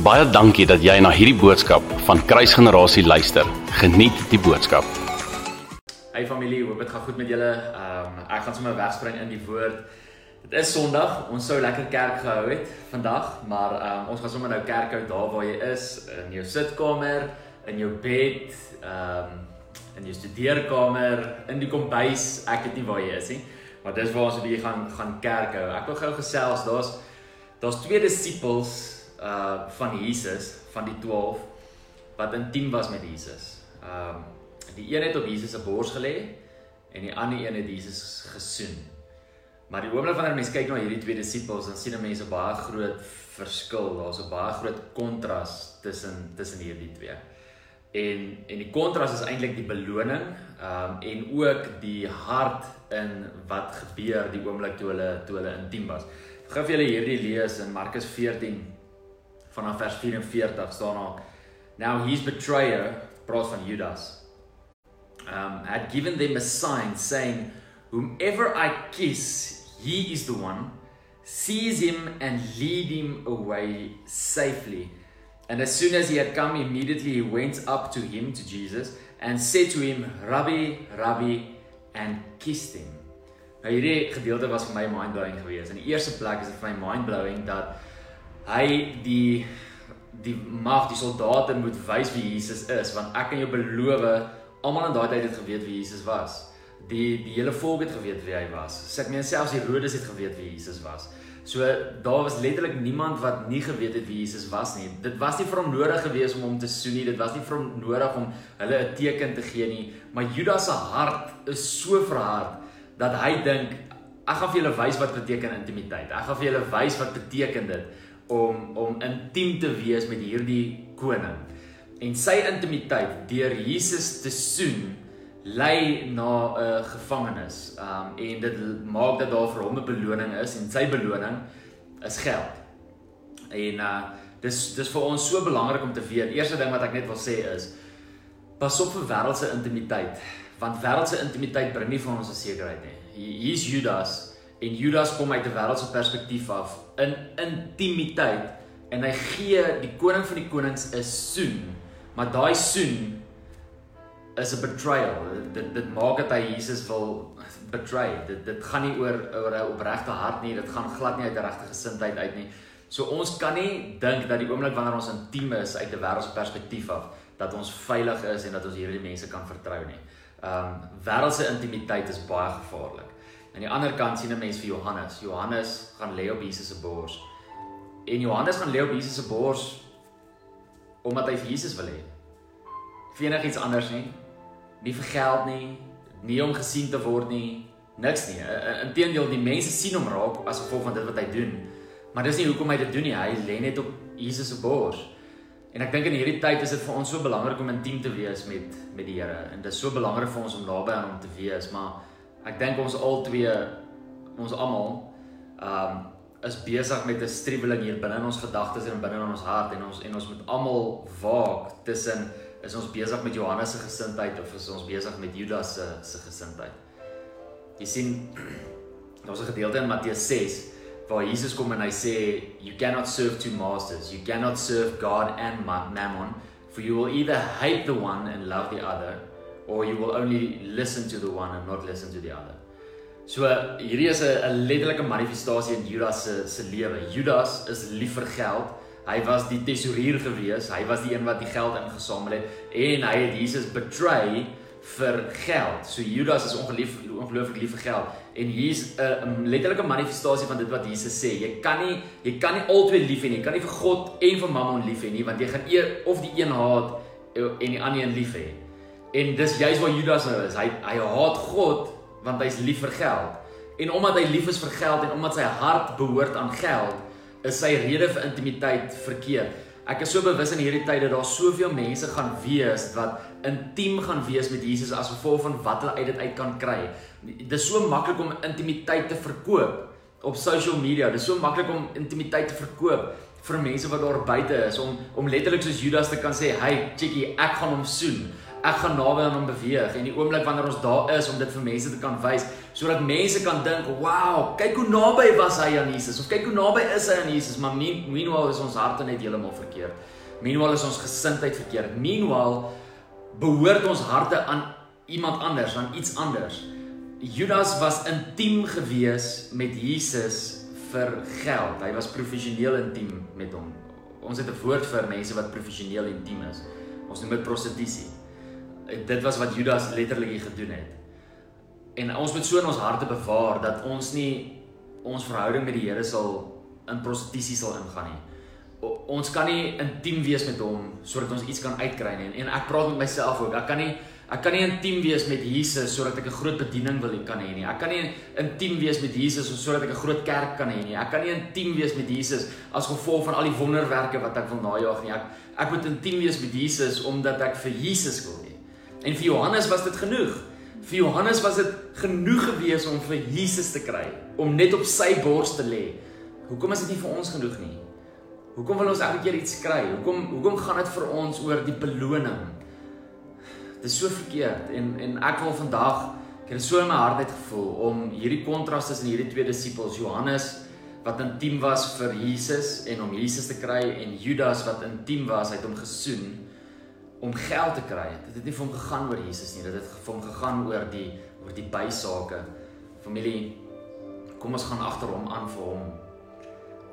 Baie dankie dat jy na hierdie boodskap van Kruisgenerasie luister. Geniet die boodskap. Hey familie, hoop dit gaan goed met julle. Ehm um, ek gaan sommer wegspring in die woord. Dit is Sondag. Ons sou lekker kerk gehou het vandag, maar ehm um, ons gaan sommer nou kerk hou daar waar jy is, in jou sitkamer, in jou bed, ehm um, in jou studeerkamer, in die kombuis. Ek weet nie waar jy is nie, maar dis waar ons hier gaan gaan kerk hou. Ek wil gou gesels. Daar's daar's twee disippels uh van Jesus, van die 12 wat intiem was met Jesus. Um, die een het op Jesus se bors gelê en die ander een het Jesus gesoen. Maar die oomblik wanneer mense kyk na hierdie twee disippels, dan sien mense baie groot verskil. Daar's 'n baie groot kontras tussen tussen hierdie twee. En en die kontras is eintlik die beloning, ehm um, en ook die hart in wat gebeur die oomblik toe hulle toe hulle intiem was. Vir julle hierdie lees in Markus 14 vanaf vers 44 staan daar Now his betrayer, praat van Judas, um had given them a sign saying whomever I kiss, he is the one. Seize him and lead him away safely. And as soon as he had come, immediately he went up to him, to Jesus, and said to him, Rabbi, Rabbi, and kissed him. Nou hierdie gedeelte was vir my mind-blowing geweest. In die eerste plek is dit vir my mind-blowing dat hy die die mag die soldate moet wys wie Jesus is want ek kan jou beloof almal in daai tyd het geweet wie Jesus was. Die die hele volk het geweet wie hy was. Sê ek meen selfs Herodes het geweet wie Jesus was. So daar was letterlik niemand wat nie geweet het wie Jesus was nie. Dit was nie vir hom nodig geweest om hom te soen nie. Dit was nie vir hom nodig om hulle 'n teken te gee nie. Maar Judas se hart is so verhard dat hy dink ek gaan vir julle wys wat beteken intimiteit. Ek gaan vir julle wys wat beteken dit om om intiem te wees met hierdie koning. En sy intimiteit deur Jesus te soen lei na 'n uh, gevangenis. Um en dit maak dat daar vir hom 'n beloning is en sy beloning is geld. En uh dis dis vir ons so belangrik om te weet. Eerste ding wat ek net wil sê is pas op vir wêreldse intimiteit, want wêreldse intimiteit bring nie vir ons 'n sekerheid nie. Hier's Judas en Judas kom uit 'n wêreldse perspektief af in intimiteit en hy gee die koning van die konings 'n soen maar daai soen is 'n betrayal. Dit dit maak dat hy Jesus wil betray. Dit dit gaan nie oor oor 'n opregte hart nie. Dit gaan glad nie uit 'n regte gesindheid uit nie. So ons kan nie dink dat die oomblik wanneer ons intiem is uit 'n wêreldse perspektief af dat ons veilig is en dat ons hierdie mense kan vertrou nie. Ehm um, wêreldse intimiteit is baie gevaarlik Aan die ander kant sien 'n mens vir Johannes. Johannes gaan lê op Jesus se bors. En Johannes gaan lê op Jesus se bors omdat hy vir Jesus wil hê. Vir enigiets anders nie. Nie vir geld nie, nie om gesien te word nie, niks nie. Inteendeel, die mense sien hom raak as gevolg van dit wat hy doen. Maar dis nie hoekom hy dit doen nie. Hy lê net op Jesus se bors. En ek dink in hierdie tyd is dit vir ons so belangrik om intiem te wees met met die Here. En dit is so belangrik vir ons om naby aan hom te wees, maar ek dink ons al twee ons almal um is besig met 'n striweling hier binne in ons gedagtes en binne in ons hart en ons en ons moet almal waak tussen is ons besig met Johannes se gesindheid of is ons besig met Judas se se gesindheid. Jy sien daar's 'n gedeelte in Matteus 6 waar Jesus kom en hy sê you cannot serve two masters. You cannot serve God and mammon for you will either hate the one and love the other or you will only listen to the one and not listen to the other. So hierdie is 'n letterlike manifestasie in Judas se se lewe. Judas is lief vir geld. Hy was die tesourier gewees. Hy was die een wat die geld ingesamel het en hy het Jesus betray vir geld. So Judas is ongelief ongelooflik lief vir geld. En hier's 'n letterlike manifestasie van dit wat Jesus sê. Jy kan nie jy kan nie albei lief hê nie. Jy kan nie vir God en vir Mammon lief hê nie want jy gaan eer of die een haat en die ander een lief hê. En dis juist waar Judas nou is. Hy hy haat God want hy's lief vir geld. En omdat hy lief is vir geld en omdat sy hart behoort aan geld, is sy rede vir intimiteit verkeerd. Ek is so bewus in hierdie tyd dat daar soveel mense gaan wees wat intiem gaan wees met Jesus as gevolg van wat hulle uit dit uit kan kry. Dit is so maklik om intimiteit te verkoop op social media. Dit is so maklik om intimiteit te verkoop vir mense wat daar buite is om om letterlik soos Judas te kan sê, "Hey, chickie, ek gaan hom soen." Ek gaan naby aan hom beweeg en die oomblik wanneer ons daar is om dit vir mense te kan wys sodat mense kan dink, "Wow, kyk hoe naby was hy aan Jesus." Of kyk hoe naby is hy aan Jesus, maar meanwhile is ons harte net heeltemal verkeerd. Meanwhile is ons gesindheid verkeerd. Meanwhile behoort ons harte aan iemand anders, aan iets anders. Judas was intiem gewees met Jesus vir geld. Hy was professioneel intiem met hom. Ons het 'n woord vir mense wat professioneel intiem is. Ons noem dit prostitusie. Dit was wat Judas letterlik gedoen het. En ons moet so in ons harte bewaar dat ons nie ons verhouding met die Here sal in prostitusie sal ingaan nie. O, ons kan nie intiem wees met hom sodat ons iets kan uitkry nie. En ek praat met myself ook. Ek kan nie Ek kan nie intiem wees met Jesus sodat ek 'n groot bediening wil kan hê nie. Ek kan nie intiem wees met Jesus sodat ek 'n groot kerk kan hê nie. Ek kan nie intiem wees met Jesus as gevolg van al die wonderwerke wat ek wil najag nie. Ek ek moet intiem wees met Jesus omdat ek vir Jesus wil hê. En vir Johannes was dit genoeg. Vir Johannes was dit genoeg gewees om vir Jesus te kry, om net op sy bors te lê. Hoekom is dit nie vir ons genoeg nie? Hoekom wil ons elke keer iets kry? Hoekom hoekom gaan dit vir ons oor die beloning? Dis so verkeerd en en ek wil vandag ek het so in my hart net gevoel om hierdie kontras tussen hierdie twee disippels Johannes wat intiem was vir Jesus en om Jesus te kry en Judas wat intiem was uit hom gesoen om geld te kry. Dit het nie vir hom gegaan oor Jesus nie, dit het vir hom gegaan oor die oor die bysake. Familie, kom ons gaan agter hom aan vir hom.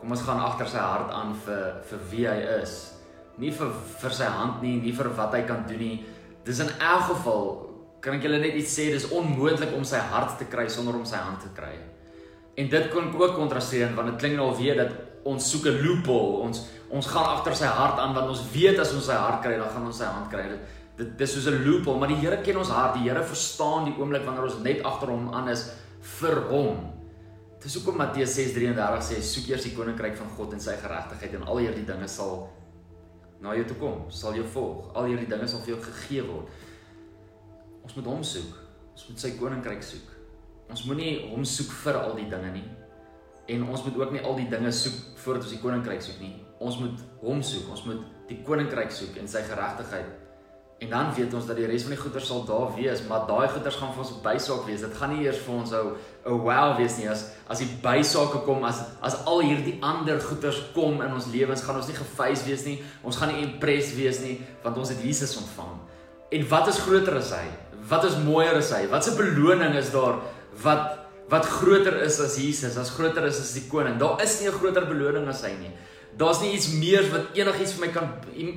Kom ons gaan agter sy hart aan vir vir wie hy is. Nie vir vir sy hand nie, nie vir wat hy kan doen nie, Dis in elk geval kan ek julle net iets sê, dis onmoontlik om sy hart te kry sonder om sy hand te kry. En dit kon ook kontrasteer want dit klink nou al weer dat ons soek 'n loophole. Ons ons gaan agter sy hart aan want ons weet as ons sy hart kry, dan gaan ons sy hand kry. Dit dit dis soos 'n loophole, maar die Here ken ons hart. Die Here verstaan die oomblik wanneer ons net agter hom aan is vir hom. Dis hoekom Matteus 6:33 sê soek eers die koninkryk van God en sy geregtigheid en al hierdie dinge sal na jou toe kom, sal jou volg. Al hierdie dinge sal vir jou gegee word. Ons moet hom soek. Ons moet sy koninkryk soek. Ons moenie hom soek vir al die dinge nie. En ons moet ook nie al die dinge soek voordat ons die koninkryk soek nie. Ons moet hom soek. Ons moet die koninkryk soek en sy geregtigheid En dan weet ons dat die res van die goeder sal daar wees, maar daai goeders gaan vir ons bysaak wees. Dit gaan nie eers vir ons ou 'n wow wees nie as as die bysake kom as as al hierdie ander goeders kom in ons lewens, gaan ons nie gefees wees nie. Ons gaan nie impressed wees nie want ons het Jesus ontvang. En wat is groter as hy? Wat is mooier as hy? Wat 'n beloning is daar wat wat groter is as Jesus, as groter is as die koning? Daar is nie 'n groter beloning as hy nie. Daar's nie iets meer wat enigiets vir my kan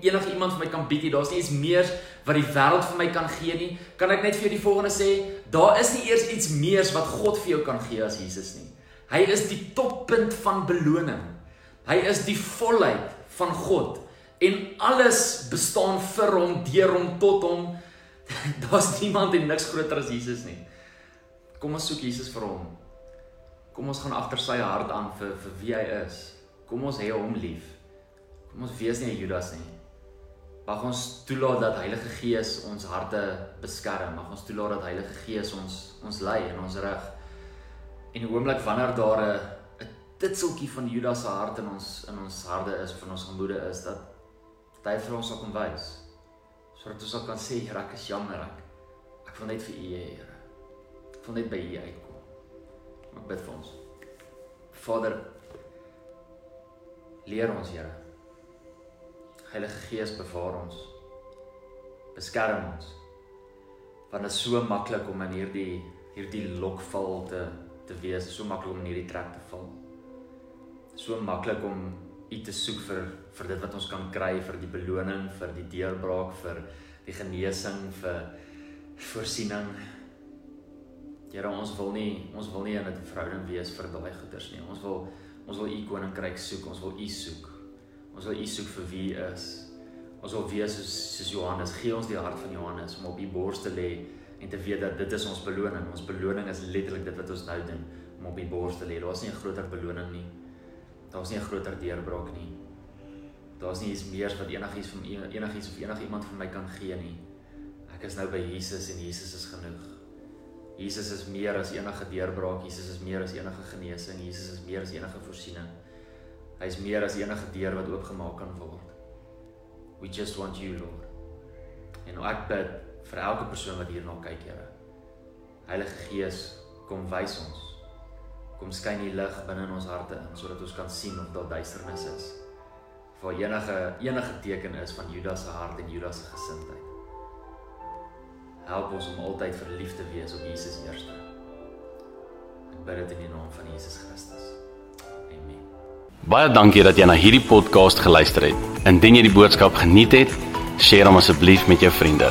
enige iemand vir my kan bied nie. Daar's nie iets meer wat die wêreld vir my kan gee nie. Kan ek net vir jou die volgende sê? Daar is nie eers iets meer wat God vir jou kan gee as Jesus nie. Hy is die toppunt van beloning. Hy is die volheid van God en alles bestaan vir hom, deur hom, tot hom. Daar's niemand en niks groter as Jesus nie. Kom ons soek Jesus vir hom. Kom ons gaan agter sy hart aan vir vir wie hy is. Kom ons hê hom lief. Kom ons wees nie Judas nie. Mag ons toelaat dat Heilige Gees ons harte beskerm. Mag ons toelaat dat Heilige Gees ons ons lei en ons rig. En die oomblik wanneer daar 'n 'n titseltjie van Judas se hart in ons in ons harte is, van ons gemoede is dat hy vir ons sal kom wys. Sodat ons sal kan sê, Here, ek is jammer ek. Ek wil net vir U, Here. Wil net by U uitkom. Ek bid vir ons. Vader, Leer ons, Here. Heilige Gees bewaar ons. Beskerm ons. Want dit is so maklik om in hierdie hierdie lokval te te wees, so maklik om in hierdie trap te val. So maklik om U te soek vir vir dit wat ons kan kry, vir die beloning, vir die deurbraak, vir die genesing, vir voorsiening. Here, ons wil nie ons wil nie in 'n verhouding wees vir daai goeders nie. Ons wil Ons wil u koninkryk soek, ons wil u soek. Ons wil u soek vir wie u is. Ons wil wees soos soos Johannes. Gee ons die hart van Johannes om op u bors te lê en te weet dat dit is ons beloning. Ons beloning is letterlik dit wat ons nou doen om op u bors te lê. Daar's nie 'n groter beloning nie. Daar's nie 'n groter deurbraak nie. Daar's nie iets meer wat enigiets van enigiets of enigiemand van my kan gee nie. Ek is nou by Jesus en Jesus is genoeg. Jesus is meer as enige deurbraak, Jesus is meer as enige genesing, Jesus is meer as enige voorsiening. Hy is meer as enige deur wat oopgemaak kan word. We just want you, Lord. En ek bid vir elke persoon wat hierna kyk, Here. Heilige Gees, kom wys ons. Kom skyn die lig binne in ons harte in sodat ons kan sien of daar duisternis is. Of daar enige enige teken is van Judas se hart en Judas se gesindheid. Help ons om altyd verlief te wees op Jesus eerste. Ek bid dit in die naam van Jesus Christus. Amen. Baie dankie dat jy na hierdie podcast geluister het. Indien jy die boodskap geniet het, deel hom asseblief met jou vriende.